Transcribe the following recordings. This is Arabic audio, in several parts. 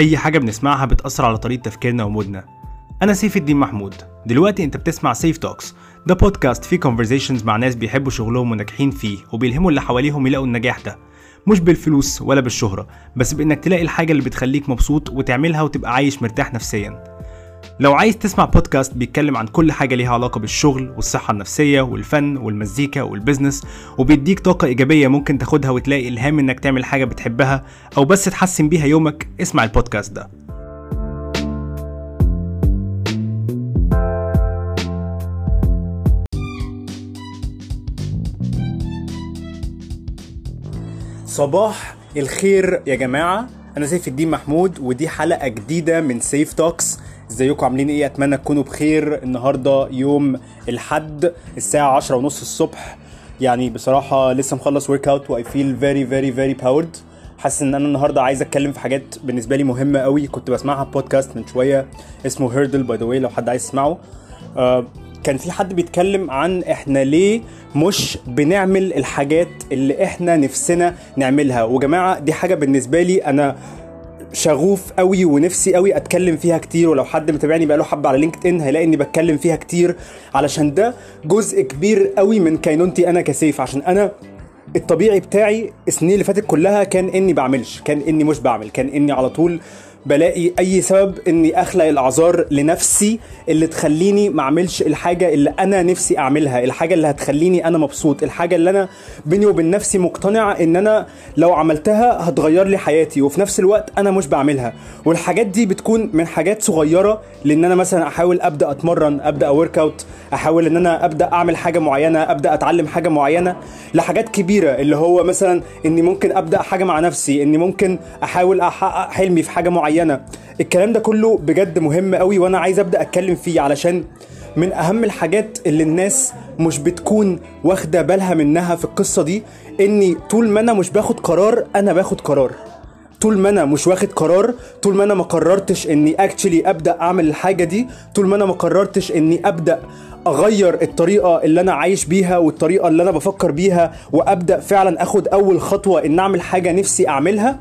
أي حاجة بنسمعها بتأثر على طريقة تفكيرنا ومودنا. أنا سيف الدين محمود. دلوقتي أنت بتسمع سيف Talks ده بودكاست فيه conversations مع ناس بيحبوا شغلهم وناجحين فيه وبيلهموا اللي حواليهم يلاقوا النجاح ده. مش بالفلوس ولا بالشهرة بس بإنك تلاقي الحاجة اللي بتخليك مبسوط وتعملها وتبقى عايش مرتاح نفسيا. لو عايز تسمع بودكاست بيتكلم عن كل حاجة ليها علاقة بالشغل والصحة النفسية والفن والمزيكا وال business وبيديك طاقة إيجابية ممكن تاخدها وتلاقي إلهام إنك تعمل حاجة بتحبها أو بس تحسن بيها يومك اسمع البودكاست ده. صباح الخير يا جماعة. أنا سيف الدين محمود ودي حلقة جديدة من سيف Talks ازيكم؟ عاملين إيه؟ اتمنى تكونوا بخير. النهارده يوم الحد الساعة عشرة ونص الصبح. يعني بصراحة لسه مخلص workout و I feel very very very powered حاسس ان أنا النهارده عايز اتكلم في حاجات بالنسبة لي مهمة قوي. كنت بسمعها بودكاست من شوية اسمه Hurdle by the way لو حد عايز يسمعه. آه كان في حد بيتكلم عن إحنا ليه مش بنعمل الحاجات اللي إحنا نفسنا نعملها. وجماعة دي حاجة بالنسبة لي أنا شغوف قوي ونفسي قوي اتكلم فيها كتير ولو حد متابعني بقاله حبة على LinkedIn هيلاقي اني بتكلم فيها كتير علشان ده جزء كبير قوي من كينونتي أنا كسيف. عشان أنا الطبيعي بتاعي السنين اللي فاتت كلها كان إني بعملش كان إني مش بعمل كان إني على طول بلاقي أي سبب إني اخلق الأعذار لنفسي اللي تخليني ما أعملش الحاجة اللي أنا نفسي أعملها الحاجة اللي هتخليني أنا مبسوط الحاجة اللي أنا بيني وبين نفسي مقتنع إن أنا لو عملتها هتغير لي حياتي وفي نفس الوقت أنا مش بعملها. والحاجات دي بتكون من حاجات صغيرة لإن أنا مثلا أحاول أبدأ أتمرن أبدأ workout أحاول إن أنا أبدأ أعمل حاجة معينة أبدأ أتعلم حاجة معينة لحاجات كبيرة اللي هو مثلا إني ممكن أبدأ حاجة مع نفسي إني ممكن أحاول أحقق حلمي في حاجة معينة. الكلام ده كله بجد مهم قوي وأنا عايز أبدأ أتكلم فيه علشان من أهم الحاجات اللي الناس مش بتكون واخدة بالها منها في القصة دي إني طول ما أنا مش باخد قرار أنا باخد قرار. طول ما أنا مش واخد قرار طول ما أنا ما قررتش إني اكشلي أبدأ أعمل الحاجة دي طول ما أنا ما قررتش إني أبدأ أغير الطريقة اللي أنا عايش بيها والطريقة اللي أنا بفكر بيها وأبدأ فعلا أخد أول خطوة إن أعمل حاجة نفسي أعملها.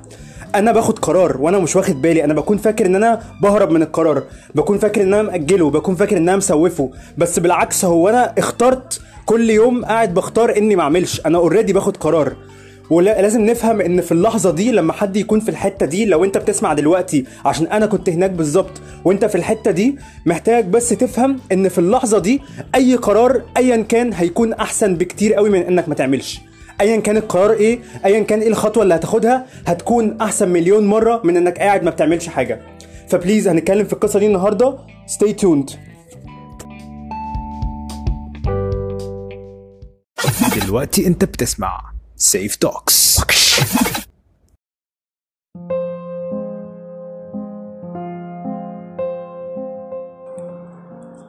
أنا باخد قرار وأنا مش واخد بالي. أنا بكون فاكر إن أنا بهرب من القرار. بكون فاكر إن أنا مأجله. بكون فاكر إن أنا مسوفه. بس بالعكس هو أنا اخترت كل يوم قاعد بختار إني ما أعملش. أنا اوريدي باخد قرار. ولازم نفهم إن في اللحظة دي لما حد يكون في الحتة دي لو أنت بتسمع دلوقتي عشان أنا كنت هناك بالظبط وأنت في الحتة دي محتاج بس تفهم إن في اللحظة دي أي قرار ايا كان هيكون أحسن بكتير قوي من إنك ما تعملش. ايا كان القرار إيه ايا كان إيه الخطوة اللي هتاخدها هتكون أحسن مليون مرة من إنك قاعد ما بتعملش حاجة. ف please هنتكلم في القصة دي النهارده. Stay tuned. دلوقتي أنت بتسمع سيف Talks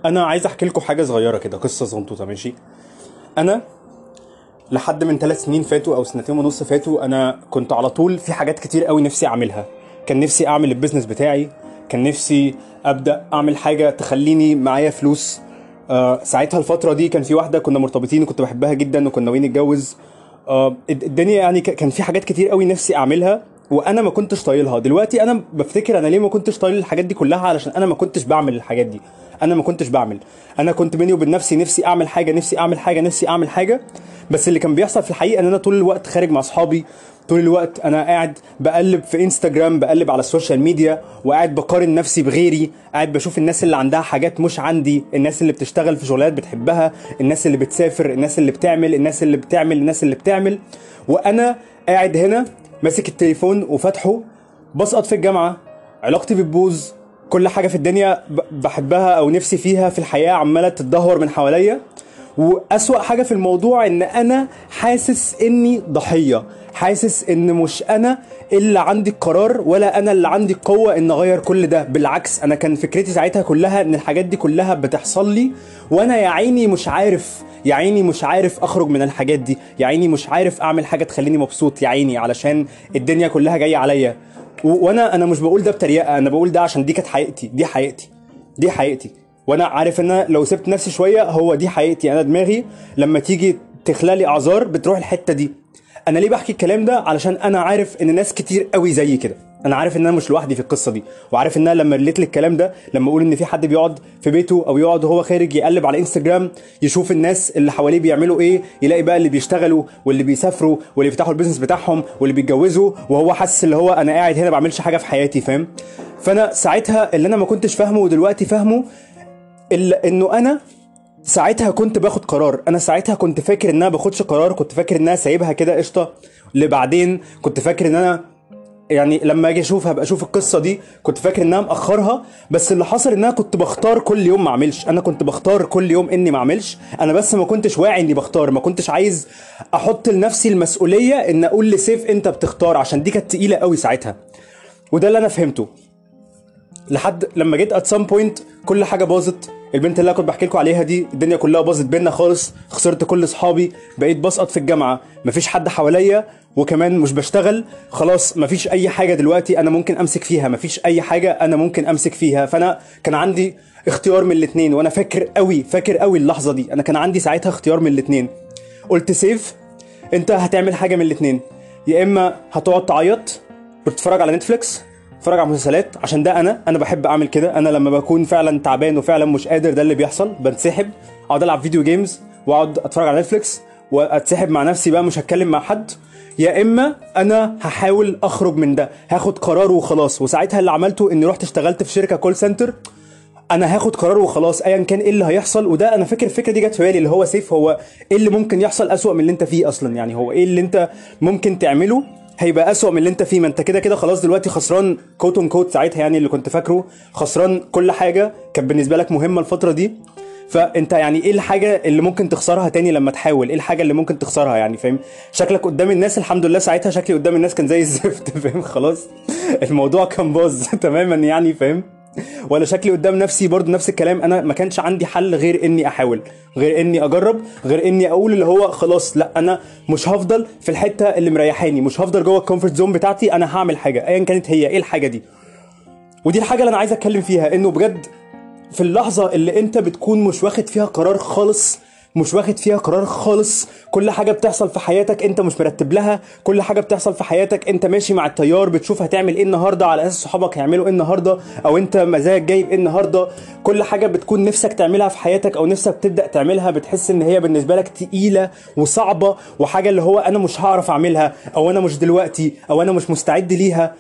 أنا عايز أحكي لكم حاجة صغيرة كده قصة صغنطوطه ماشي؟ أنا لحد من ثلاث سنين فاتوا أو سنتين ونص فاتوا أنا كنت على طول في حاجات كتير قوي نفسي أعملها. كان نفسي أعمل البيزنس بتاعي كان نفسي أبدأ أعمل حاجة تخليني معايا فلوس. آه ساعتها الفترة دي كان في واحدة كنا مرتبطين وكنت بحبها جدا وكنا ناويين نتجوز. آه الدنيا يعني كان في حاجات كتير قوي نفسي أعملها وأنا ما كنتش طايلها. دلوقتي أنا بفتكر أنا ليه ما كنتش طايل الحاجات دي كلها علشان أنا ما كنتش بعمل الحاجات دي. أنا ما كنتش بعمل. أنا كنت بيني وبين نفسي نفسي أعمل حاجة نفسي أعمل حاجة نفسي أعمل حاجة. بس اللي كان بيحصل في الحقيقة إن أنا طول الوقت خارج مع أصحابي طول الوقت أنا قاعد بقلب في انستجرام بقلب على ال social media وقاعد بقارن نفسي بغيري قاعد بشوف الناس اللي عندها حاجات مش عندي الناس اللي بتشتغل في شغلات بتحبها الناس اللي بتسافر الناس اللي بتعمل الناس اللي بتعمل الناس اللي بتعمل. وأنا قاعد هنا ماسك التليفون وفاتحه بسقط في الجامعة علاقتي بتبوظ كل حاجة في الدنيا بحبها أو نفسي فيها في الحياة عمالة تتدهور من حواليا. وأسوأ حاجة في الموضوع إن أنا حاسس إني ضحية. حاسس إن مش أنا اللي عندي القرار ولا أنا اللي عندي القوه إن أغير كل ده. بالعكس أنا كان فكرتي ساعتها كلها إن الحاجات دي كلها بتحصل لي وأنا يا عيني مش عارف يا عيني مش عارف أخرج من الحاجات دي. يا عيني مش عارف أعمل حاجة تخليني مبسوط يا عيني علشان الدنيا كلها جاية عليا. وأنا أنا مش بقول ده بتريقة أنا بقول ده عشان دي كانت حقيقتي دي حقيقتي دي حقيقتي. وأنا عارف ان أنا لو سبت نفسي شوية هو دي حقيقتي. أنا دماغي لما تيجي تخلق لي اعذار بتروح الحتة دي. أنا ليه بحكي الكلام ده؟ علشان أنا عارف ان ناس كتير قوي زي كده. أنا عارف ان أنا مش لوحدي في القصة دي وعارف ان أنا لما relate للكلام ده لما أقول ان في حد بيقعد في بيته أو يقعد وهو خارج يقلب على انستجرام يشوف الناس اللي حواليه بيعملوا إيه يلاقي بقى اللي بيشتغلوا واللي بيسافروا واللي بيفتحوا ال business بتاعهم واللي بيتجوزوا وهو حاسس اللي هو أنا قاعد هنا ما بعملش حاجة في حياتي فاهم؟ فانا ساعتها اللي أنا ما كنتش فاهمه ودلوقتي فاهمه الا انه أنا ساعتها كنت باخد قرار أنا ساعتها كنت فاكر ان أنا باخدش قرار كنت فاكر ان أنا سايبها كده قشطة لبعدين كنت فاكر ان أنا يعني لما أجي أشوف هبقى أشوف القصة دي كنت فاكر ان أنا مأخرها بس اللي حصل ان أنا كنت بختار كل يوم ما اعملش. أنا كنت بختار كل يوم اني ما اعملش. أنا بس ما كنتش واعي اني بختار ما كنتش عايز أحط لنفسي المسؤولية ان أقول لسيف انت بتختار عشان دي كانت تقيلة قوي ساعتها. وده اللي أنا فهمته. لحد لما جيت at some point كل حاجة باظت. البنت اللي أنا كنت بحكي لكم عليها دي الدنيا كلها باظت بينا خالص خسرت كل أصحابي بقيت بسقط في الجامعة. مفيش حد حواليا وكمان مش بشتغل. خلاص مفيش أي حاجة دلوقتي أنا ممكن أمسك فيها. مفيش أي حاجة أنا ممكن أمسك فيها. فأنا كان عندي اختيار من الاثنين وأنا فاكر قوي فاكر قوي اللحظة دي. أنا كان عندي ساعتها اختيار من الاثنين قلت سيف أنت هتعمل حاجة من الاثنين يا إما هتقعد تعيط وتتفرج على Netflix اتفرج على مسلسلات عشان ده أنا أنا بحب أعمل كده. أنا لما بكون فعلا تعبان وفعلا مش قادر ده اللي بيحصل. بنسحب أقعد ألعب video games وأقعد أتفرج على Netflix وأتسحب مع نفسي بقى مش هتكلم مع حد. يا إما أنا هحاول أخرج من ده هاخد قرار وخلاص. وساعتها اللي عملته إني رحت اشتغلت في شركة call center أنا هاخد قرار وخلاص ايا كان إيه اللي هيحصل. وده أنا فاكر الفكرة دي جت في بالي اللي هو سيف هو إيه اللي ممكن يحصل أسوأ من اللي أنت فيه أصلا؟ يعني هو إيه اللي أنت ممكن تعمله هيبقى أسوأ من اللي انت فيه. ما انت كده كده خلاص دلوقتي خسران quote unquote ساعتها يعني اللي كنت فاكره. خسران كل حاجة كانت بالنسبة لك مهمة الفترة دي. فانت يعني إيه الحاجة اللي ممكن تخسرها تاني لما تحاول؟ إيه الحاجة اللي ممكن تخسرها يعني فاهم؟ شكلك قدام الناس الحمد لله ساعتها شكلي قدام الناس كان زي الزفت فاهم؟ خلاص. الموضوع كان باظ تماما يعني فاهم؟ ولا شكلي قدام نفسي برضو نفس الكلام. أنا ما كانش عندي حل غير اني احاول غير اني اجرب غير اني أقول اللي هو خلاص لا أنا مش هفضل في الحتة اللي مريحاني مش هفضل جوه ال comfort zone بتاعتي أنا هعمل حاجة ايا كانت هي إيه الحاجة دي؟ ودي الحاجة اللي أنا عايز اتكلم فيها انه بجد في اللحظة اللي انت بتكون مش واخد فيها قرار خالص مش واخد فيها قرار خالص. كل حاجة بتحصل في حياتك انت مش مرتب لها. كل حاجة بتحصل في حياتك انت ماشي مع التيار بتشوف هتعمل إيه النهاردة على أساس صحابك هيعملوا إيه النهاردة أو انت مزاجك جايب إيه النهاردة. كل حاجة بتكون نفسك تعملها في حياتك أو نفسك تبدأ تعملها بتحس إن هي بالنسبة لك تقيلة وصعبة وحاجة اللي هو أنا مش هعرف أعملها أو أنا مش دلوقتي أو أنا مش مستعد ليها.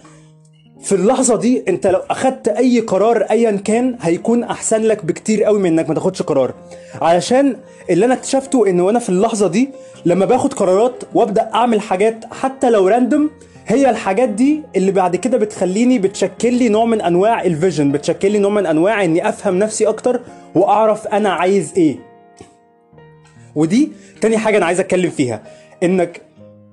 في اللحظة دي انت لو أخدت أي قرار ايا كان هيكون أحسن لك بكتير قوي من إنك ما تاخدش قرار. علشان اللي أنا اكتشفته إن وأنا في اللحظة دي لما باخد قرارات وأبدأ أعمل حاجات حتى لو راندوم هي الحاجات دي اللي بعد كده بتخليني بتشكل لي نوع من أنواع الفيجن بتشكل لي نوع من أنواع إني أفهم نفسي أكتر وأعرف أنا عايز إيه. ودي تاني حاجة أنا عايز أتكلم فيها إنك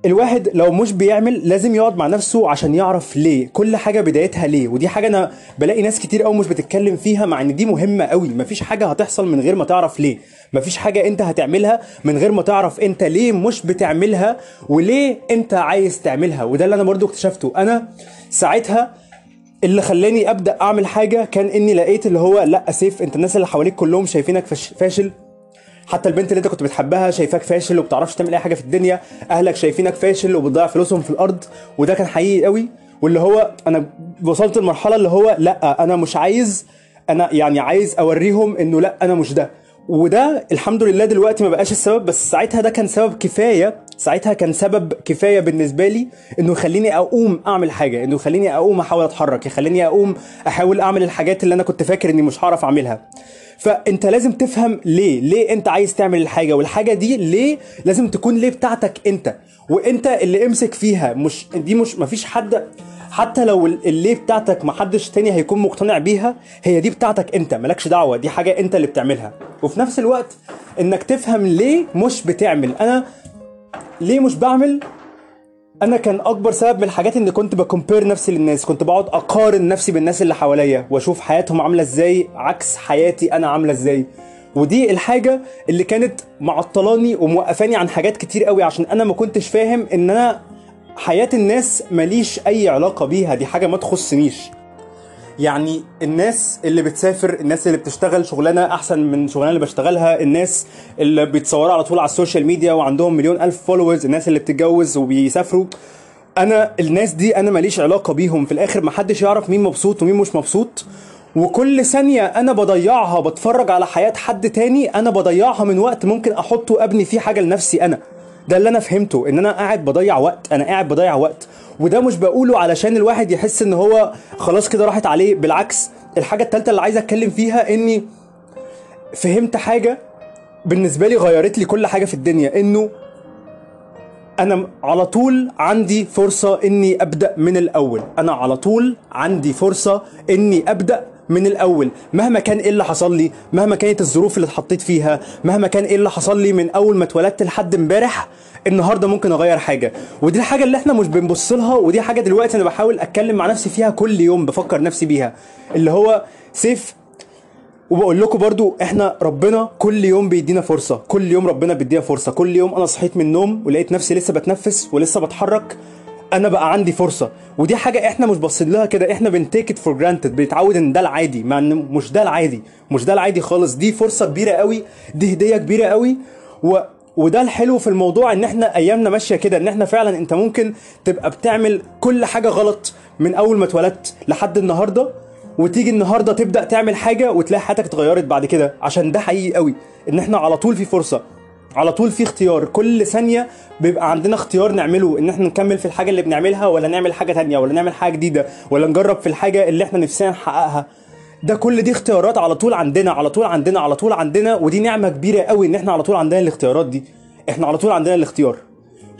الواحد لو مش بيعمل لازم يقعد مع نفسه عشان يعرف ليه كل حاجة بدايتها ليه ودي حاجة أنا بلاقي ناس كتير قوي مش بتتكلم فيها مع إن دي مهمة قوي مفيش حاجة هتحصل من غير ما تعرف ليه مفيش حاجة أنت هتعملها من غير ما تعرف أنت ليه مش بتعملها وليه أنت عايز تعملها وده اللي أنا برضو اكتشفته. أنا ساعتها اللي خلاني أبدأ أعمل حاجة كان إني لقيت اللي هو لأ سيف أنت الناس اللي حواليك كلهم شايفينك فاشل حتى البنت اللي انت كنت بتحبها شايفاك فاشل وبتعرفش تعمل أي حاجة في الدنيا أهلك شايفينك فاشل وبتضيع فلوسهم في الأرض وده كان حقيقي قوي. واللي هو أنا وصلت لمرحلة اللي هو لأ أنا مش عايز أنا يعني عايز أوريهم إنه لأ أنا مش ده. وده الحمد لله دلوقتي ما بقاش السبب بس ساعتها ده كان سبب كفاية ساعتها كان سبب كفاية بالنسبة لي إنه يخليني أقوم أعمل حاجة إنه يخليني أقوم أحاول أتحرك يخليني أقوم أحاول أعمل الحاجات اللي أنا كنت فاكر إني مش هعرف أعملها. فأنت لازم تفهم ليه ليه أنت عايز تعمل الحاجة؟ والحاجة دي ليه لازم تكون ليه بتاعتك أنت؟ وأنت اللي امسك فيها مش دي مش مفيش حد حتى لو ال- الليه بتاعتك محدش تاني هيكون مقتنع بيها هي دي بتاعتك انت مالكش دعوة دي حاجة انت اللي بتعملها. وفي نفس الوقت انك تفهم ليه مش بتعمل. أنا ليه مش بعمل؟ أنا كان أكبر سبب من الحاجات اني كنت بكمبير نفسي للناس كنت بقعد أقارن نفسي بالناس اللي حواليا وأشوف حياتهم عاملة إزاي عكس حياتي أنا عاملة إزاي. ودي الحاجة اللي كانت معطلاني وموقفاني عن حاجات كتير قوي عشان أنا ما كنتش فاهم إن أنا حياة الناس ماليش أي علاقة بيها دي حاجة ما تخصنيش. يعني الناس اللي بتسافر الناس اللي بتشتغل شغلانة أحسن من شغلانة اللي بشتغلها الناس اللي بيتصوروا على طول على ال social media وعندهم مليون ألف followers الناس اللي بتتجوز وبيسافروا. أنا الناس دي أنا ماليش علاقة بيهم. في الآخر محدش يعرف مين مبسوط ومين مش مبسوط. وكل ثانية أنا بضيعها بتفرج على حياة حد تاني أنا بضيعها من وقت ممكن أحطه أبني فيه حاجة لنفسي أنا. ده اللي أنا فهمته إن أنا قاعد بضيع وقت أنا قاعد بضيع وقت. وده مش بقوله علشان الواحد يحس إن هو خلاص كده راحت عليه بالعكس الحاجة التالتة اللي عايز أتكلم فيها إني فهمت حاجة بالنسبة لي غيرت لي كل حاجة في الدنيا إنه أنا على طول عندي فرصة إني أبدأ من الأول. أنا على طول عندي فرصة إني أبدأ من الأول. مهما كان إيه اللي حصل لي مهما كانت الظروف اللي اتحطيت فيها مهما كان إيه اللي حصل لي من أول ما اتولدت لحد امبارح النهارده ممكن أغير حاجة. ودي الحاجة اللي إحنا مش بنبص لها ودي حاجة دلوقتي أنا بحاول أتكلم مع نفسي فيها كل يوم بفكر نفسي بيها. اللي هو سيف وبقول لكم برضو إحنا ربنا كل يوم بيدينا فرصة. كل يوم ربنا بيدينا فرصة. كل يوم أنا صحيت من النوم ولقيت نفسي لسه بتنفس ولسه بتحرك. أنا بقى عندي فرصة. ودي حاجة إحنا مش باصين لها كده. إحنا بن take it for granted بنتعود ان ده العادي. مع إن مش ده العادي. مش ده العادي خالص. دي فرصة كبيرة قوي. دي هدية كبيرة قوي. و وده الحلو في الموضوع ان إحنا ايامنا ماشية كده. ان إحنا فعلا انت ممكن تبقى بتعمل كل حاجة غلط من أول ما اتولدت لحد النهارده. وتيجي النهارده تبدأ تعمل حاجة وتلاقي حياتك اتغيرت بعد كده. عشان ده حقيقي قوي. ان إحنا على طول في فرصة. على طول في اختيار. كل ثانية بيبقى عندنا اختيار نعمله إن إحنا نكمل في الحاجة اللي بنعملها ولا نعمل حاجة تانية ولا نعمل حاجة جديدة ولا نجرب في الحاجة اللي إحنا نفسنا نحققها. ده كل دي اختيارات على طول عندنا على طول عندنا على طول عندنا ودي نعمة كبيرة قوي إن إحنا على طول عندنا الاختيارات دي. إحنا على طول عندنا الاختيار.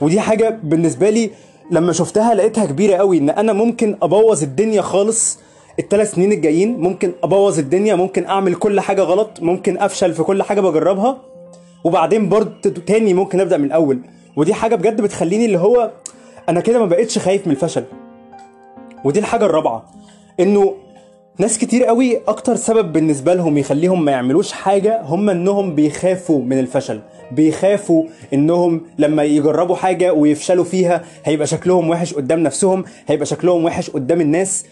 ودي حاجة بالنسبة لي لما شفتها لقيتها كبيرة قوي إن أنا ممكن أبوظ الدنيا خالص الثلاث سنين الجايين ممكن أبوظ الدنيا ممكن أعمل كل حاجة غلط ممكن أفشل في كل حاجة بجربها. وبعدين برضه تاني ممكن ابدا من الأول. ودي حاجة بجد بتخليني اللي هو أنا كده ما بقتش خايف من الفشل. ودي الحاجة الرابعة إنه ناس كتير قوي أكتر سبب بالنسبة لهم يخليهم ما يعملوش حاجة هم إنهم بيخافوا من الفشل. بيخافوا إنهم لما يجربوا حاجة ويفشلوا فيها هيبقى شكلهم وحش قدام نفسهم هيبقى شكلهم وحش قدام الناس.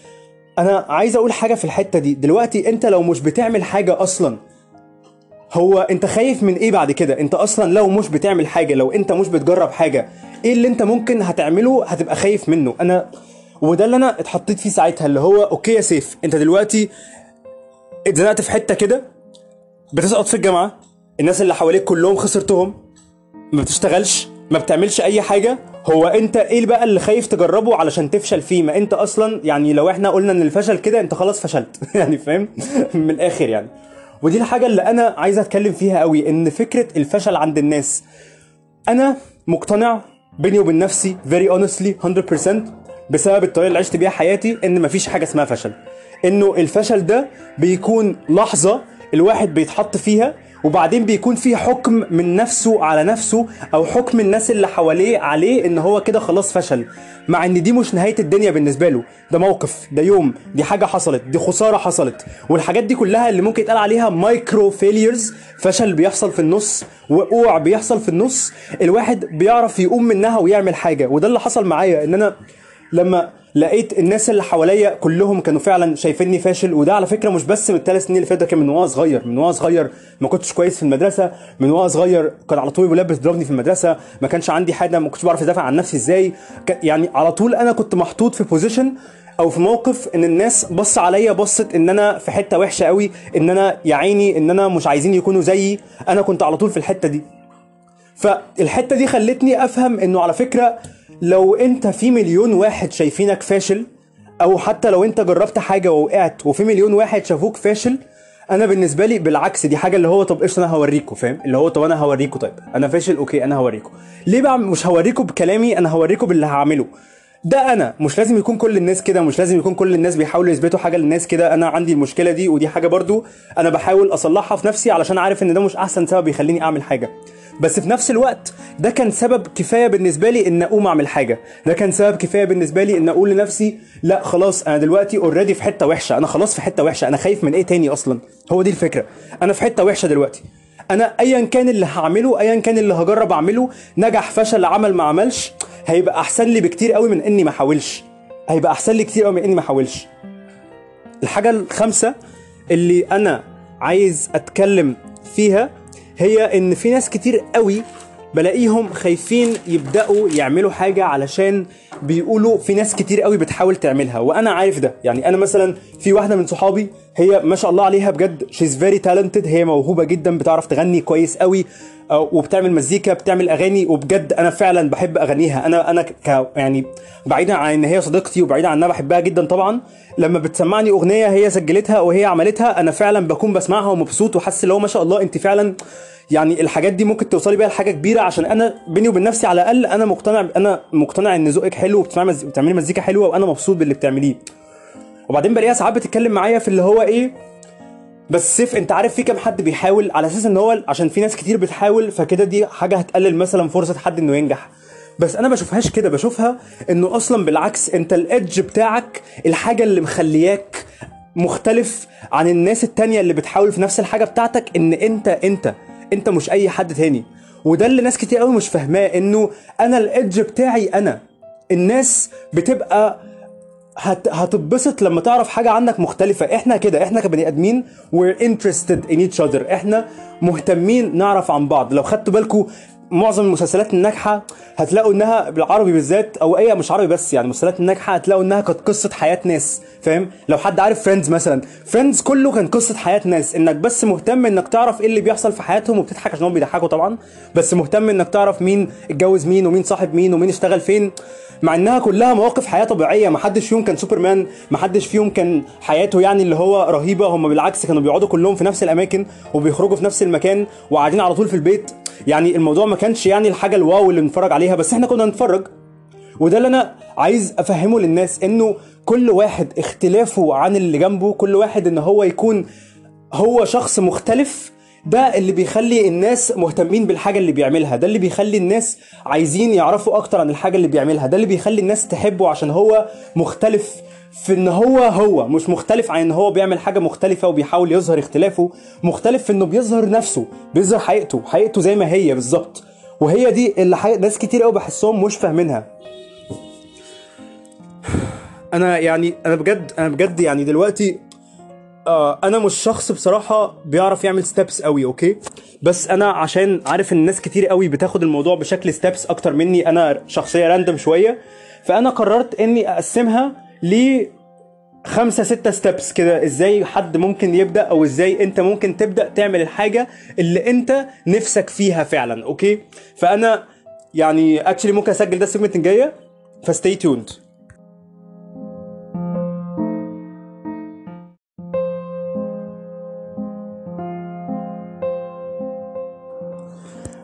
أنا عايز أقول حاجة في الحتة دي. دلوقتي أنت لو مش بتعمل حاجة أصلا هو انت خايف من إيه بعد كده؟ انت أصلا لو مش بتعمل حاجة لو انت مش بتجرب حاجة إيه اللي انت ممكن هتعمله هتبقى خايف منه؟ أنا وده اللي أنا اتحطيت فيه ساعتها اللي هو أوكي يا سيف انت دلوقتي اتزنقت في حتة كده بتسقط في الجامعة الناس اللي حواليك كلهم خسرتهم ما بتشتغلش ما بتعملش أي حاجة هو انت إيه بقى اللي خايف تجربه علشان تفشل فيه؟ ما انت أصلا يعني لو إحنا قلنا إن الفشل كده انت خلاص فشلت. يعني فاهم؟ من الآخر يعني. ودي الحاجة اللي أنا عايز أتكلم فيها قوي إن فكرة الفشل عند الناس. أنا مقتنع بيني وبين نفسي very honestly 100% بسبب الطريقة اللي عشت بيها حياتي إن مفيش حاجة اسمها فشل. إنه الفشل ده بيكون لحظة الواحد بيتحط فيها وبعدين بيكون في حكم من نفسه على نفسه أو حكم الناس اللي حواليه عليه إن هو كده خلاص فشل. مع إن دي مش نهاية الدنيا بالنسبة له. ده موقف ده يوم دي حاجة حصلت دي خسارة حصلت. والحاجات دي كلها اللي ممكن يتقال عليها micro failures فشل بيحصل في النص وقوع بيحصل في النص. الواحد بيعرف يقوم منها ويعمل حاجة. وده اللي حصل معايا إن أنا لما لقيت الناس اللي حواليا كلهم كانوا فعلا شايفيني فاشل وده على فكرة مش بس من الثلاث سنين اللي فاتوا كان من وأنا صغير من وأنا صغير ما كنتش كويس في المدرسة من وأنا صغير كان على طول الولاد بتضربني في المدرسة ما كانش عندي حاجة ما كنتش بعرف أدافع عن نفسي إزاي. يعني على طول أنا كنت محطوط في بوزيشن أو في موقف إن الناس بص عليا بصت إن أنا في حتة وحشة قوي إن أنا يا عيني إن أنا مش عايزين يكونوا زيي. أنا كنت على طول في الحتة دي. فالحتة دي خلتني أفهم إنه على فكرة لو انت في مليون واحد شايفينك فاشل أو حتى لو انت جربت حاجة ووقعت وفي مليون واحد شافوك فاشل أنا بالنسبة لي بالعكس دي حاجة اللي هو طب قشطة أنا هوريكم فاهم؟ اللي هو طب أنا هوريكم طيب. أنا فاشل okay أنا هوريكم ليه بقى مش هوريكم بكلامي؟ أنا هوريكم باللي هعمله. ده أنا. مش لازم يكون كل الناس كده مش لازم يكون كل الناس بيحاولوا يثبتوا حاجة للناس كده. أنا عندي المشكلة دي ودي حاجة برضو أنا بحاول أصلحها في نفسي علشان عارف إن ده مش أحسن سبب يخليني أعمل حاجة. بس في نفس الوقت ده كان سبب كفاية بالنسبة لي إن أقوم أعمل حاجة. ده كان سبب كفاية بالنسبة لي إن أقول لنفسي لا خلاص أنا دلوقتي اوريدي في حتة وحشة. أنا خلاص في حتة وحشة. أنا خايف من إيه تاني أصلا؟ هو دي الفكرة. أنا في حتة وحشة دلوقتي. أنا ايا كان اللي هعمله ايا كان اللي هجرب أعمله نجح فشل عمل ما عملش هيبقى أحسن لي بكتير قوي من إني ما احاولش هيبقى أحسن لي كتير قوي من إني ما احاولش الحاجة الخامسة اللي أنا عايز أتكلم فيها هي إن في ناس كتير قوي بلاقيهم خايفين يبدأوا يعملوا حاجة علشان بيقولوا في ناس كتير قوي بتحاول تعملها وأنا عارف ده. يعني أنا مثلا في واحدة من صحابي هي ما شاء الله عليها بجد she's very talented هي موهوبة جدا بتعرف تغني كويس قوي وبتعمل مزيكا بتعمل أغاني وبجد أنا فعلا بحب أغانيها. أنا أنا ك يعني بعيدا عن إن هي صديقتي وبعيدا عن بحبها جدا طبعا لما بتسمعني أغنية هي سجلتها وهي عملتها أنا فعلا بكون بسمعها ومبسوط وحاسس هو ما شاء الله أنت فعلا يعني الحاجات دي ممكن توصلي بيها لحاجة كبيرة عشان أنا بيني وبين نفسي على الأقل أنا مقتنع أنا مقتنع إن ذوقك حلو وبتسمعي مز... بتعملي مزيكا حلوة وأنا مبسوط باللي بتعمليه. وبعدين بلاقيها ساعات بتتكلم معايا في اللي هو إيه بس سيف أنت عارف في كام حد بيحاول على أساس إن هو عشان في ناس كتير بتحاول فكده دي حاجة هتقلل مثلا فرصة حد إنه ينجح. بس أنا بشوفهاش كده بشوفها إنه أصلا بالعكس أنت الإدج بتاعك الحاجة اللي مخلياك مختلف عن الناس التانية اللي بتحاول في نفس الحاجة بتاعتك إن أنت أنت أنت مش أي حد تاني. وده اللي ناس كتير قوي مش فاهماه إنه أنا الإدج بتاعي أنا. الناس بتبقى هت... هتتبسط لما تعرف حاجة عنك مختلفة. إحنا كده إحنا كبني آدمين we're interested in each other. إحنا مهتمين نعرف عن بعض. لو خدتوا بالكم معظم المسلسلات الناجحة هتلاقوا إنها بالعربي بالذات أو أي مش عربي بس يعني المسلسلات الناجحة هتلاقوا إنها كانت قصة حياة ناس فاهم؟ لو حد عارف فريندز مثلا فريندز كله كان قصة حياة ناس إنك بس مهتم إنك تعرف إيه اللي بيحصل في حياتهم وبتضحك عشان هم بيضحكوا طبعا بس مهتم إنك تعرف مين اتجوز مين ومين صاحب مين ومين اشتغل فين مع إنها كلها مواقف حياة طبيعية ما حدش فيهم كان سوبرمان ما حدش فيهم كان حياته يعني اللي هو رهيبة هم بالعكس كانوا بيقعدوا كلهم في نفس الأماكن وبيخرجوا في نفس المكان وقاعدين على طول في البيت. يعني الموضوع ما كانش يعني الحاجة الواو اللي نتفرج عليها بس إحنا كنا نتفرج. وده اللي أنا عايز أفهمه للناس إنه كل واحد اختلافه عن اللي جنبه كل واحد إن هو يكون هو شخص مختلف ده اللي بيخلي الناس مهتمين بالحاجة اللي بيعملها. ده اللي بيخلي الناس عايزين يعرفوا أكتر عن الحاجة اللي بيعملها. ده اللي بيخلي الناس تحبه عشان هو مختلف. في إن هو هو مش مختلف عن إن هو بيعمل حاجة مختلفة وبيحاول يظهر اختلافه مختلف في إنه بيظهر نفسه بيظهر حقيقته حقيقته زي ما هي بالظبط. وهي دي اللي حي... ناس كتير قوي بحسهم مش فاهمينها. أنا يعني أنا بجد أنا بجد يعني دلوقتي آه أنا مش شخص بصراحة بيعرف يعمل steps قوي okay؟ بس أنا عشان عارف إن الناس كتير قوي بتاخد الموضوع بشكل steps أكتر مني أنا شخصية random شوية فأنا قررت إني أقسمها ل خمسة ستة steps كده إزاي حد ممكن يبدأ أو إزاي أنت ممكن تبدأ تعمل الحاجة اللي أنت نفسك فيها فعلا okay؟ فأنا يعني actually ممكن أسجل ده ال segment الجاية ف stay tuned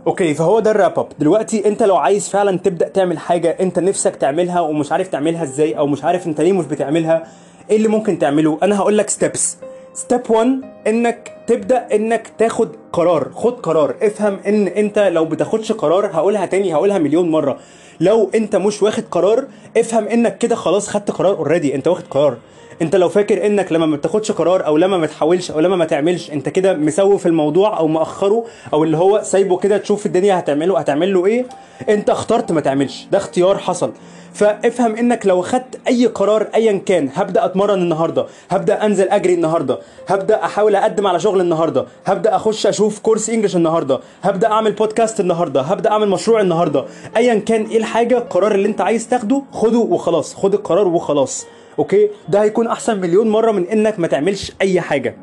okay فهو ده ال wrap up دلوقتي انت لو عايز فعلا تبدأ تعمل حاجة انت نفسك تعملها ومش عارف تعملها إزاي أو مش عارف انت ليه مش بتعملها إيه اللي ممكن تعمله؟ أنا هقول لك steps step 1 انك تبدأ انك تاخد قرار. خد قرار. افهم ان انت لو بتاخدش قرار هقولها تاني هقولها مليون مرة. لو انت مش واخد قرار افهم انك كده خلاص خدت قرار already انت واخد قرار. انت لو فاكر انك لما ما بتاخدش قرار أو لما ما تحاولش أو لما ما تعملش انت كده مسوف الموضوع أو مأخره أو اللي هو سايبه كده تشوف الدنيا هتعمله هتعمل له إيه؟ انت اخترت ما تعملش. ده اختيار حصل. فافهم انك لو خدت اي قرار ايا كان هبدأ اتمرن النهارده هبدأ انزل اجري النهارده هبدأ احاول اقدم على شغل النهارده هبدأ اخش أشوف course English النهارده هبدأ اعمل بودكاست النهارده هبدأ اعمل مشروع النهارده. ايا كان إيه الحاجة القرار اللي انت عايز تاخده خده وخلاص خد القرار وخلاص. okay؟ ده هيكون أحسن مليون مرة من إنك ما تعملش أي حاجة.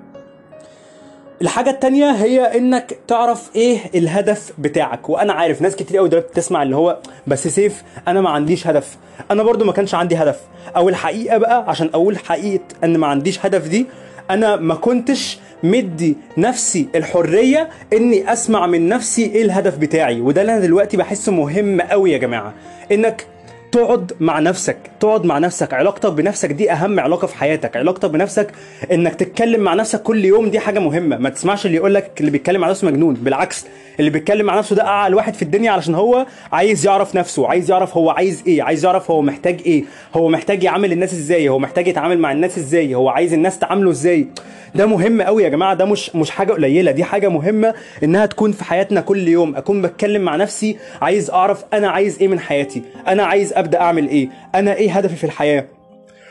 الحاجة التانية هي إنك تعرف إيه الهدف بتاعك. وأنا عارف ناس كتير قوي دلوقتي بتسمع اللي هو بس سيف أنا ما عنديش هدف. أنا برضو ما كانش عندي هدف. أو الحقيقة بقى عشان أقول حقيقة إن ما عنديش هدف دي أنا ما كنتش مدي نفسي الحرية إني أسمع من نفسي إيه الهدف بتاعي. وده اللي أنا دلوقتي بحسه مهم قوي يا جماعة. إنك تقعد مع نفسك تقعد مع نفسك. علاقتك بنفسك دي أهم علاقة في حياتك. علاقتك بنفسك إنك تتكلم مع نفسك كل يوم دي حاجة مهمة. ما تسمعش اللي يقول لك اللي بيتكلم مع نفسه مجنون. بالعكس اللي بيتكلم مع نفسه ده اعلى واحد في الدنيا علشان هو عايز يعرف نفسه عايز يعرف هو عايز إيه عايز يعرف هو محتاج إيه هو محتاج يعامل الناس إزاي هو محتاج يتعامل مع الناس إزاي هو عايز الناس تعامله إزاي. ده مهم قوي يا جماعة ده مش مش حاجة قليلة دي حاجة مهمة إنها تكون في حياتنا كل يوم. أكون بتكلم مع نفسي عايز أعرف أنا عايز إيه من حياتي أنا عايز أبدأ أعمل إيه أنا إيه هدفي في الحياة.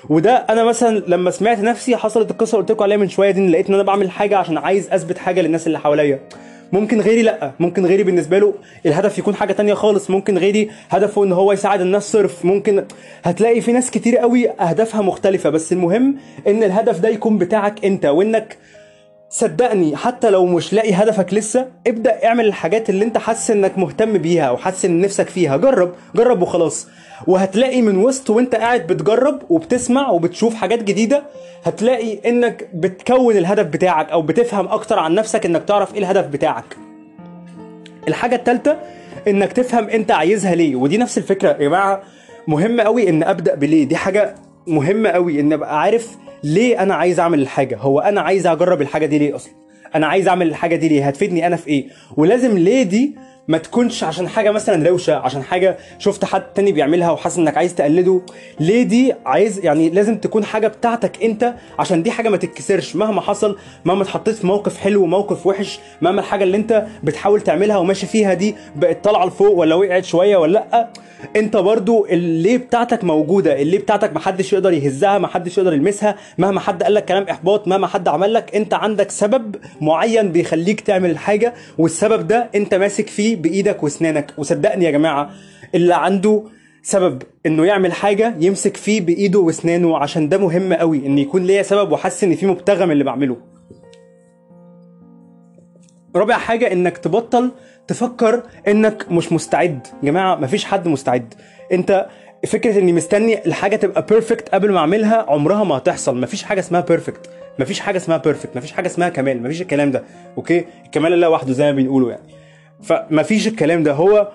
وده أنا مثلا لما سمعت نفسي حصلت القصة اللي قلت لكم عليها من شوية دي لقيت إن أنا بعمل حاجة عشان عايز أثبت حاجة للناس اللي حواليا. ممكن غيري لأ. ممكن غيري بالنسبة له الهدف يكون حاجة تانية خالص. ممكن غيري هدفه إن هو يساعد الناس صرف. ممكن هتلاقي في ناس كتير قوي أهدافها مختلفة بس المهم إن الهدف ده يكون بتاعك أنت وإنك صدقني حتى لو مش لاقي هدفك لسه ابدأ اعمل الحاجات اللي انت حاسس انك مهتم بيها أو حاسس ان نفسك فيها. جرب جرب وخلاص. وهتلاقي من وسط وانت قاعد بتجرب وبتسمع وبتشوف حاجات جديدة هتلاقي انك بتكون الهدف بتاعك أو بتفهم أكتر عن نفسك انك تعرف إيه الهدف بتاعك. الحاجة الثالثه انك تفهم انت عايزها ليه. ودي نفس الفكرة يا جماعة مهم قوي ان ابدأ بليه. دي حاجة مهمة قوي ان ابقى عارف ليه أنا عايز أعمل الحاجة؟ هو أنا عايز أجرب الحاجة دي ليه أصلا؟ أنا عايز أعمل الحاجة دي ليه؟ هتفيدني أنا في إيه؟ ولازم ليه دي ما تكونش عشان حاجة مثلا روشة عشان حاجة شفت حد تاني بيعملها وحاسس إنك عايز تقلده. ليه دي عايز يعني لازم تكون حاجة بتاعتك أنت؟ عشان دي حاجة ما تتكسرش. مهما حصل مهما اتحطيت في موقف حلو وموقف وحش مهما الحاجة اللي أنت بتحاول تعملها وماشي فيها دي بقت طالعة لفوق ولا وقعت شوية ولا لأ أنت برضو اللي بتاعتك موجودة اللي بتاعتك محدش يقدر يهزها محدش يقدر يلمسها مهما حد قال لك كلام إحباط مهما حد عمل لك أنت عندك سبب معين بيخليك تعمل الحاجة والسبب ده أنت ماسك فيه بإيدك وأسنانك. وصدقني يا جماعة اللي عنده سبب إنه يعمل حاجة يمسك فيه بإيده وأسنانه عشان ده مهم قوي إن يكون ليا سبب وحاسس إن في مبتغى اللي بعمله. رابع حاجة إنك تبطل تفكر إنك مش مستعد. يا جماعة مفيش حد مستعد. أنت فكرة إني مستني الحاجة تبقى perfect قبل ما أعملها عمرها ما هتحصل. مفيش حاجة اسمها perfect مفيش حاجة اسمها perfect مفيش حاجة اسمها كمال. مفيش الكلام ده. okay؟ الكمال الله وحده زي ما بنقوله يعني. فمفيش الكلام ده. هو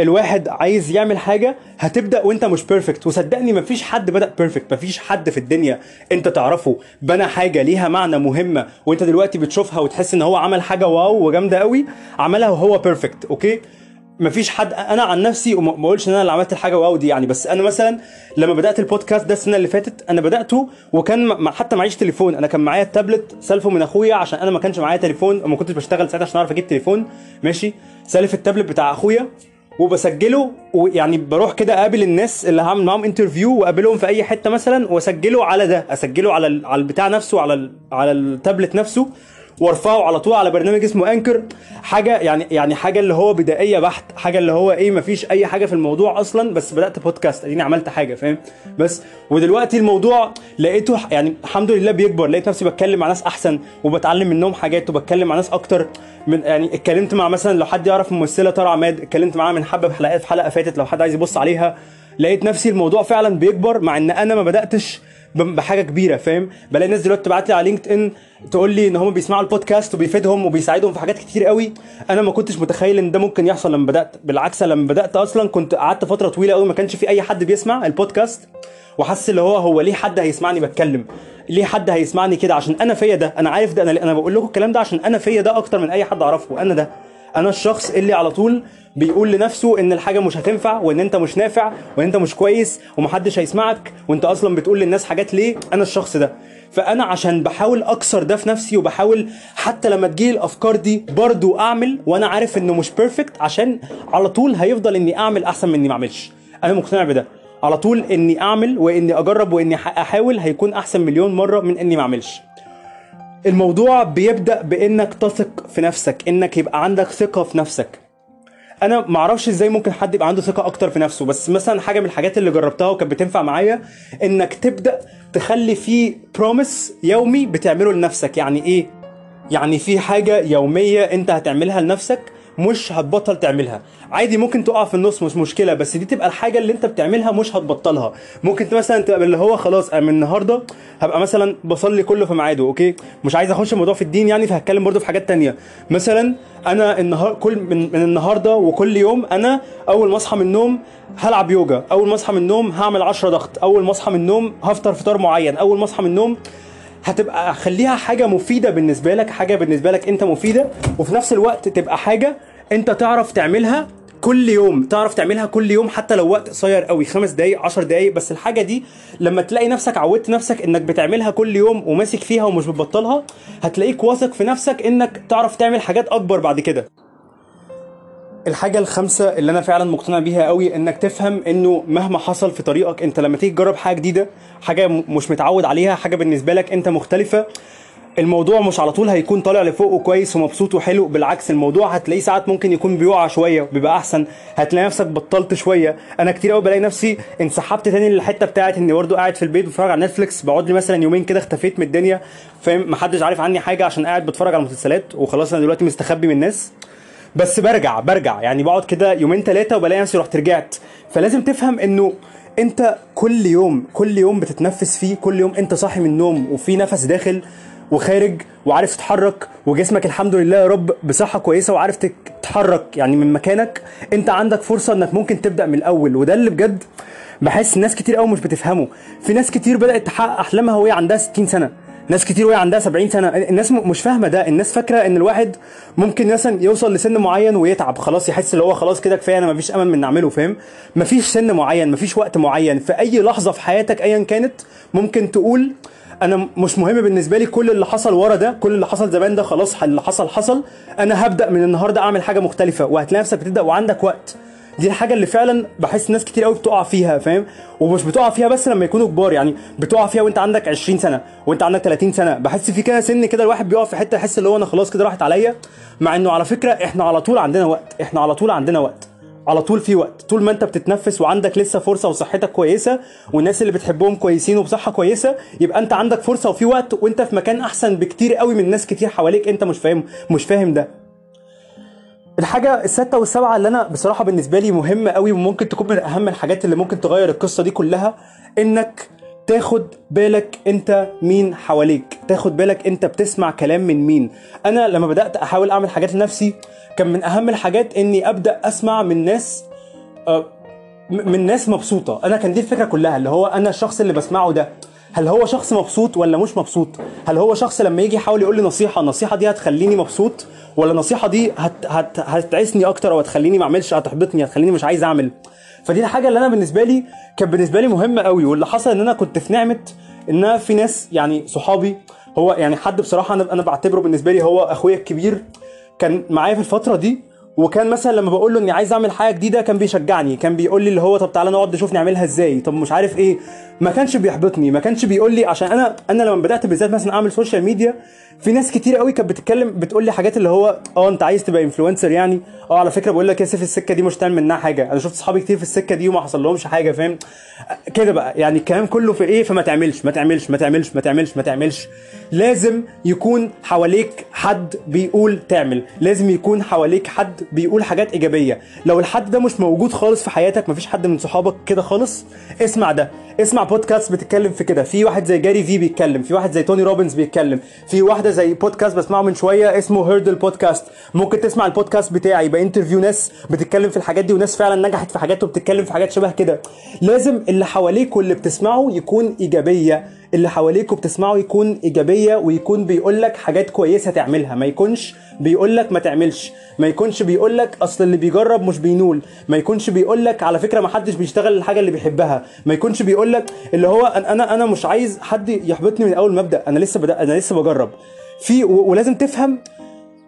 الواحد عايز يعمل حاجة هتبدأ وانت مش perfect وصدقني مفيش حد بدأ perfect مفيش حد في الدنيا انت تعرفه بنى حاجة ليها معنى مهمة وانت دلوقتي بتشوفها وتحس ان هو عمل حاجة wow وجامدة قوي عملها وهو perfect okay؟ مفيش حد أنا عن نفسي وما ما أقولش إن أنا اللي عملت الحاجة wow دي يعني بس أنا مثلا لما بدأت البودكاست ده السنة اللي فاتت أنا بدأته وكان حتى معيش تليفون أنا كان معايا التابلت سالفه من أخويا عشان أنا ما كانش معايا تليفون وما كنتش بشتغل ساعتها عشان أعرف أجيب تليفون ماشي؟ سالف التابلت بتاع أخويا وبسجله ويعني بروح كده أقابل الناس اللي هعمل معاهم interview وأقابلهم في أي حتة مثلا وأسجله على ده أسجله على على البتاع نفسه على على التابلت نفسه وارفعه على طول على برنامج اسمه انكر حاجة يعني يعني حاجة اللي هو بدائية بحت حاجة اللي هو إيه مفيش أي حاجة في الموضوع أصلا بس بدأت بودكاست أديني عملت حاجة فاهم؟ بس ودلوقتي الموضوع لقيته يعني الحمد لله بيكبر لقيت نفسي بتكلم مع ناس أحسن وبتعلم منهم حاجات وبتكلم مع ناس أكتر. من يعني اتكلمت مع مثلا لو حد يعرف ممثلة ترى عماد اتكلمت معاها من حبة في حلقات في حلقة فاتت لو حد عايز يبص عليها لقيت نفسي الموضوع فعلا بيكبر مع إن أنا ما بدأتش بحاجة كبيرة فاهم؟ بلاقي ناس دلوقتي تبعت لي على لينكد ان تقول لي إن هم بيسمعوا البودكاست وبيفيدهم وبيساعدهم في حاجات كتير قوي. أنا ما كنتش متخيل إن ده ممكن يحصل لما بدأت بالعكس لما بدأت أصلا كنت قعدت فترة طويلة قوي ما كانش في أي حد بيسمع البودكاست وحاسس اللي هو هو ليه حد هيسمعني بتكلم؟ ليه حد هيسمعني كده؟ عشان أنا فيا ده أنا عارف ده أنا أنا بقول لكم الكلام ده عشان أنا فيا ده أكتر من أي حد أعرفه أنا ده. أنا الشخص اللي على طول بيقول لنفسه ان الحاجة مش هتنفع وان انت مش نافع وان انت مش كويس ومحدش هيسمعك وانت أصلا بتقول للناس حاجات ليه؟ أنا الشخص ده. فانا عشان بحاول اكسر ده في نفسي وبحاول حتى لما تجيلي الافكار دي برضو اعمل وأنا عارف انه مش perfect عشان على طول هيفضل اني اعمل احسن من اني ما اعملش. أنا مقتنع بده. على طول اني اعمل واني اجرب واني احاول هيكون احسن مليون مرة من اني ما اعملش. الموضوع بيبدأ بإنك تثق في نفسك إنك يبقى عندك ثقة في نفسك. أنا ما أعرفش إزاي ممكن حد يبقى عنده ثقة أكتر في نفسه بس مثلا حاجة من الحاجات اللي جربتها وكانت بتنفع معايا إنك تبدأ تخلي فيه promise يومي بتعمله لنفسك. يعني إيه؟ يعني في حاجة يومية أنت هتعملها لنفسك مش هتبطل تعملها. عادي ممكن تقع في النص مش مشكلة بس دي تبقى الحاجة اللي انت بتعملها مش هتبطلها. ممكن انت مثلا تبقى اللي هو خلاص أنا من النهارده هبقى مثلا بصلي كله في ميعاده okay؟ مش عايز أخش الموضوع في الدين يعني فهتكلم برضو في حاجات تانية. مثلا أنا النهار كل من, من النهارده وكل يوم أنا أول ما أصحى من النوم هلعب يوجا أول ما أصحى من النوم هعمل 10 ضغط أول ما أصحى من النوم هفطر فطار معين أول ما أصحى من النوم هتبقى خليها حاجة مفيدة بالنسبة لك حاجة بالنسبة لك انت مفيدة وفي نفس الوقت تبقى حاجة انت تعرف تعملها كل يوم تعرف تعملها كل يوم حتى لو وقت قصير قوي خمس دقايق عشر دقايق بس الحاجة دي لما تلاقي نفسك عودت نفسك انك بتعملها كل يوم وماسك فيها ومش بتبطلها هتلاقيك واثق في نفسك انك تعرف تعمل حاجات أكبر بعد كده. الحاجة الخامسة اللي أنا فعلا مقتنع بيها قوي إنك تفهم إنه مهما حصل في طريقك أنت لما تيجي تجرب حاجة جديدة حاجة م- مش متعود عليها حاجة بالنسبة لك أنت مختلفة الموضوع مش على طول هيكون طالع لفوق وكويس ومبسوط وحلو بالعكس الموضوع هتلاقيه ساعات ممكن يكون بيقع شوية وبيبقى أحسن. هتلاقي نفسك بطلت شوية. أنا كتير قوي بلاقي نفسي انسحبت تاني للحتة بتاعت إني برضه قاعد في البيت بتفرج على نتفليكس بقعد لي مثلا يومين كده اختفيت من الدنيا فاهم؟ محدش عارف عني حاجة عشان قاعد بتفرج على مسلسلات وخلاص أنا دلوقتي مستخبي من الناس. بس برجع برجع. يعني بقعد كده يومين ثلاثة وبلاقي نفسي رحت رجعت. فلازم تفهم إنه أنت كل يوم كل يوم بتتنفس فيه كل يوم أنت صاحي من النوم وفي نفس داخل وخارج وعارف تتحرك وجسمك الحمد لله يا رب بصحة كويسة وعارف تتحرك. يعني من مكانك أنت عندك فرصة إنك ممكن تبدأ من الأول. وده اللي بجد بحس ناس كتير قوي مش بتفهمه. في ناس كتير بدأت تحقق أحلامها وهي عندها 60 سنة. ناس كتير وهي عندها 70 سنة. الناس مش فاهمة ده. الناس فاكرة إن الواحد ممكن مثلا يوصل لسن معين ويتعب. خلاص يحس اللي هو خلاص كده كفاية أنا مفيش أمل من نعمله فاهم؟ مفيش سن معين مفيش وقت معين. في أي لحظة في حياتك ايا كانت ممكن تقول أنا مش مهم بالنسبة لي كل اللي حصل ورا ده كل اللي حصل زمان ده خلاص اللي حصل حصل. أنا هبدأ من النهارده أعمل حاجة مختلفة وهتلاقي نفسك بتبدأ وعندك وقت. دي الحاجة اللي فعلا بحس ناس كتير قوي بتقع فيها فاهم؟ ومش بتقع فيها بس لما يكونوا كبار يعني بتقع فيها وانت عندك 20 سنة وانت عندك 30 سنة. بحس في كده سن كده الواحد بيقع في حتة يحس اللي هو أنا خلاص كده راحت عليا. مع إنه على فكرة إحنا على طول عندنا وقت إحنا على طول عندنا وقت على طول في وقت. طول ما أنت بتتنفس وعندك لسه فرصة وصحتك كويسة والناس اللي بتحبهم كويسين وبصحة كويسة يبقى أنت عندك فرصة وفي وقت وأنت في مكان أحسن بكتير قوي من ناس كتير حواليك أنت مش فاهم مش فاهم ده. الحاجة الستة والسبعة اللي أنا بصراحة بالنسبة لي مهمة قوي وممكن تكون من أهم الحاجات اللي ممكن تغير القصة دي كلها إنك تاخد بالك أنت مين حواليك تاخد بالك أنت بتسمع كلام من مين. أنا لما بدأت أحاول أعمل حاجات لنفسي كان من أهم الحاجات إني أبدأ أسمع من ناس آه، من ناس مبسوطة. أنا كان دي الفكرة كلها اللي هو أنا الشخص اللي بسمعه ده. هل هو شخص مبسوط ولا مش مبسوط؟ هل هو شخص لما يجي يحاول يقول لي نصيحة النصيحة دي هتخليني مبسوط؟ ولا النصيحة دي هت... هت... هتعسني أكتر أو هتخليني ما أعملش هتحبطني هتخليني مش عايز أعمل؟ فدي الحاجة اللي أنا بالنسبة لي كانت بالنسبة لي مهمة قوي واللي حصل إن أنا كنت في نعمة إن أنا في ناس يعني صحابي هو يعني حد بصراحة أنا أنا بعتبره بالنسبة لي هو أخويا الكبير كان معايا في الفترة دي وكان مثلا لما بقول له إني عايز أعمل حاجة جديدة كان بيشجعني كان بيقول لي اللي هو طب تعالى نقعد نشوف نعملها إزاي طب مش عارف إيه. ما كانش بيحبطني ما كانش بيقول لي عشان أنا أنا لما بدأت بالذات مثلا أعمل social media في ناس كتير قوي كانت بتتكلم بتقول لي حاجات اللي هو آه أنت عايز تبقى influencer يعني. آه على فكرة بقول لك يا سيف السكة دي مش تعمل منها حاجة. أنا شفت صحابي كتير في السكة دي وما حصل لهمش حاجة فاهم؟ كده بقى يعني الكلام كله في إيه؟ فما تعملش ما تعملش ما تعملش ما تعملش ما تعملش. لازم يكون حواليك حد بيقول تعمل. لازم يكون حواليك حد بيقول حاجات إيجابية. لو الحد ده مش موجود خالص في حياتك مفيش حد من صحابك كده خالص اسمع ده. اسمع بودكاست بتتكلم في كده. في واحد زي Gary Vee بيتكلم في واحد زي توني روبنز بيتكلم في واحدة زي بودكاست بسمعه من شوية اسمه Hurdle بودكاست ممكن تسمع البودكاست بتاعي. يبقى interview ناس بتتكلم في الحاجات دي وناس فعلا نجحت في حاجات وبتتكلم في حاجات شبه كده. لازم اللي حواليك واللي بتسمعه يكون إيجابية. اللي حواليك وبتسمعه يكون إيجابية ويكون بيقول لك حاجات كويسة تعملها. ما يكونش بيقول لك ما تعملش. ما يكونش بيقول لك أصل اللي بيجرب مش بينول. ما يكونش بيقول لك على فكرة ما حدش بيشتغل الحاجة اللي بيحبها. ما يكونش بيقول لك اللي هو أنا أنا مش عايز حد يحبطني من أول مبدا أنا لسه بدأ أنا لسه بجرب. في ولازم تفهم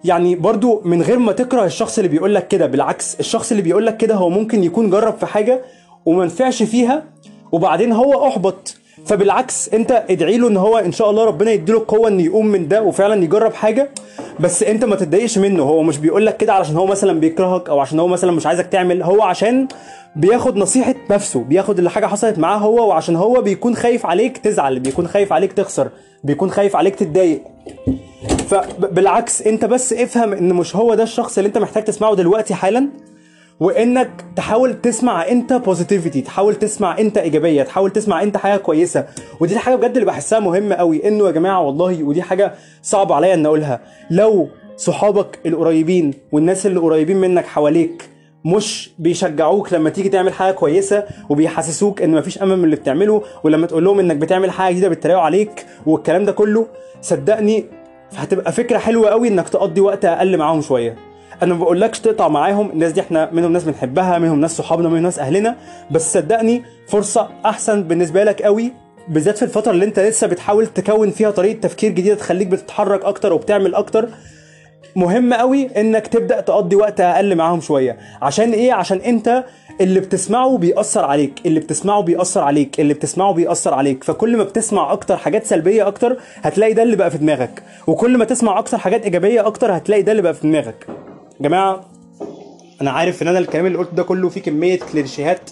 يعني برضو من غير ما تكره الشخص اللي بيقول لك كده بالعكس الشخص اللي بيقول لك كده هو ممكن يكون جرب في حاجة وما نفعش فيها وبعدين هو أحبط. فبالعكس أنت ادعي له إن هو إن شاء الله ربنا يديله القوه ان يقوم من ده وفعلا يجرب حاجة بس أنت ما تتضايقش منه. هو مش بيقول لك كده علشان هو مثلا بيكرهك أو عشان هو مثلا مش عايزك تعمل هو عشان بياخد نصيحة نفسه بياخد اللي حاجة حصلت معاه هو وعشان هو بيكون خايف عليك تزعل بيكون خايف عليك تخسر بيكون خايف عليك تتضايق. فبالعكس انت بس افهم ان مش هو ده الشخص اللي انت محتاج تسمعه دلوقتي حالا وانك تحاول تسمع انت بوزيتيفيتي تحاول تسمع انت إيجابية تحاول تسمع انت حاجة كويسة. ودي الحاجة بجد اللي بحسها مهمة قوي انه يا جماعة والله ودي حاجة صعب عليا ان اقولها. لو صحابك القريبين والناس اللي قريبين منك حواليك مش بيشجعوك لما تيجي تعمل حاجة كويسة وبيحسسوك ان مفيش أمل من اللي بتعمله ولما تقول لهم انك بتعمل حاجة جديدة بيتريقوا عليك والكلام ده كله صدقني هتبقى فكرة حلوة قوي إنك تقضي وقت أقل معاهم شوية. أنا ما بقولكش تقطع معاهم الناس دي إحنا منهم ناس بنحبها منهم ناس صحابنا منهم ناس أهلنا بس صدقني فرصة أحسن بالنسبة لك قوي بالذات في الفترة اللي أنت لسه بتحاول تكون فيها طريقة تفكير جديدة تخليك بتتحرك أكتر وبتعمل أكتر. مهم قوي انك تبدأ تقضي وقت أقل معاهم شوية. عشان إيه؟ عشان انت اللي بتسمعه بيأثر عليك. اللي بتسمعه بيأثر عليك. اللي بتسمعه بيأثر عليك. فكل ما بتسمع أكتر حاجات سلبية أكتر هتلاقي ده اللي بقى في دماغك. وكل ما تسمع أكتر حاجات ايجابية أكتر هتلاقي ده اللي بقى في دماغك. يا جماعة أنا عارف ان أنا الكلام اللي قلته ده كله فيه كمية كليشيهات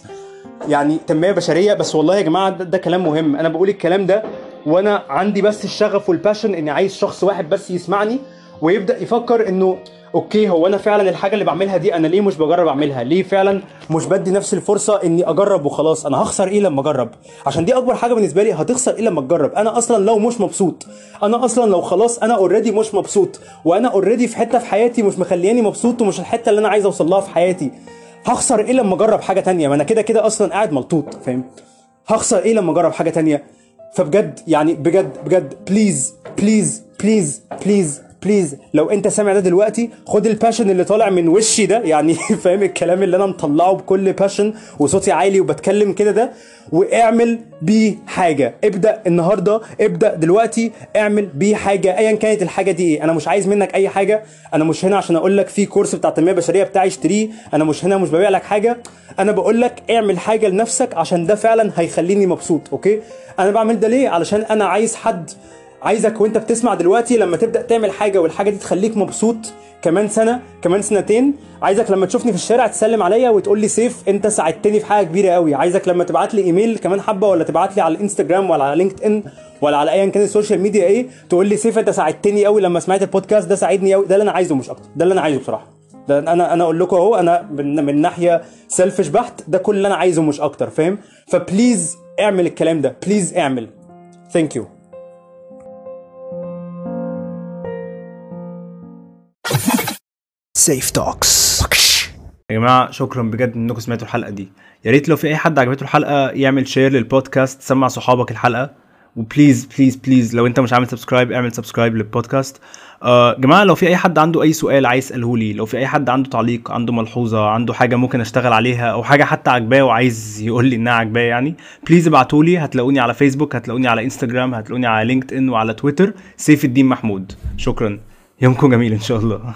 يعني تنمية بشرية بس والله يا جماعة ده, ده كلام مهم. أنا بقول الكلام ده وأنا عندي بس الشغف وال passion اني عايز شخص واحد بس يسمعني. ويبدأ يفكر إنه okay هو أنا فعلا الحاجة اللي بعملها دي أنا ليه مش بجرب أعملها؟ ليه فعلا مش بدي نفسي الفرصة إني أجرب وخلاص؟ أنا هخسر إيه لما أجرب؟ عشان دي أكبر حاجة بالنسبة لي هتخسر إيه لما تجرب؟ أنا أصلا لو مش مبسوط أنا أصلا لو خلاص أنا already مش مبسوط وأنا already في حتة في حياتي مش مخلياني مبسوط ومش الحتة اللي أنا عايز أوصل لها في حياتي هخسر إيه لما أجرب حاجة تانية؟ ما أنا كده كده أصلا قاعد ملطوط فاهم؟ هخسر إيه لما أجرب حاجة تانية؟ فبجد يعني بجد بجد please please please please please لو انت سامع ده دلوقتي خد ال passion اللي طالع من وشي ده يعني فاهم الكلام اللي أنا مطلعه بكل passion وصوتي عالي وبتكلم كده ده واعمل بيه حاجة. ابدأ النهارده ابدأ دلوقتي اعمل بيه حاجة. ايا كانت الحاجة دي إيه؟ أنا مش عايز منك أي حاجة. أنا مش هنا عشان أقول لك في كورس بتاع التنمية البشرية بتاعي اشتريه. أنا مش هنا مش ببيع لك حاجة. أنا بقول لك اعمل حاجة لنفسك عشان ده فعلا هيخليني مبسوط okay؟ أنا بعمل ده ليه؟ علشان أنا عايز حد عايزك وانت بتسمع دلوقتي لما تبدأ تعمل حاجة والحاجة دي تخليك مبسوط كمان سنة كمان سنتين عايزك لما تشوفني في الشارع تسلم عليا وتقول لي سيف انت ساعدتني في حاجة كبيرة قوي. عايزك لما تبعت لي إيميل كمان حبة ولا تبعت لي على الإنستجرام ولا على لينكد ان ولا على ايا كان ال social media إيه تقول لي سيف انت ساعدتني قوي لما سمعت البودكاست ده ساعدني قوي. ده اللي أنا عايزه مش أكتر. ده اللي أنا عايزه بصراحة. ده أنا أنا أقول لكم أهو أنا من, من ناحية selfish بحت ده كل اللي أنا عايزه مش أكتر فاهم؟ ف please اعمل الكلام ده. please اعمل. thank you Seif Talks يا جماعة شكرا بجد إنكم سمعتوا الحلقة دي. يا ريت لو في أي حد عجبته الحلقة يعمل share للبودكاست سمع صحابك الحلقة. و please please please لو أنت مش عامل subscribe اعمل subscribe للبودكاست آه جماعة لو في أي حد عنده أي سؤال عايز يسأله لي لو في أي حد عنده تعليق عنده ملحوظة عنده حاجة ممكن أشتغل عليها أو حاجة حتى عجباه وعايز يقول لي إنها عجباه يعني please ابعتوا لي. هتلاقوني على فيسبوك هتلاقوني على انستجرام هتلاقوني على لينكد ان وعلى تويتر سيف الدين محمود. شكرا. يومكم جميل إن شاء الله.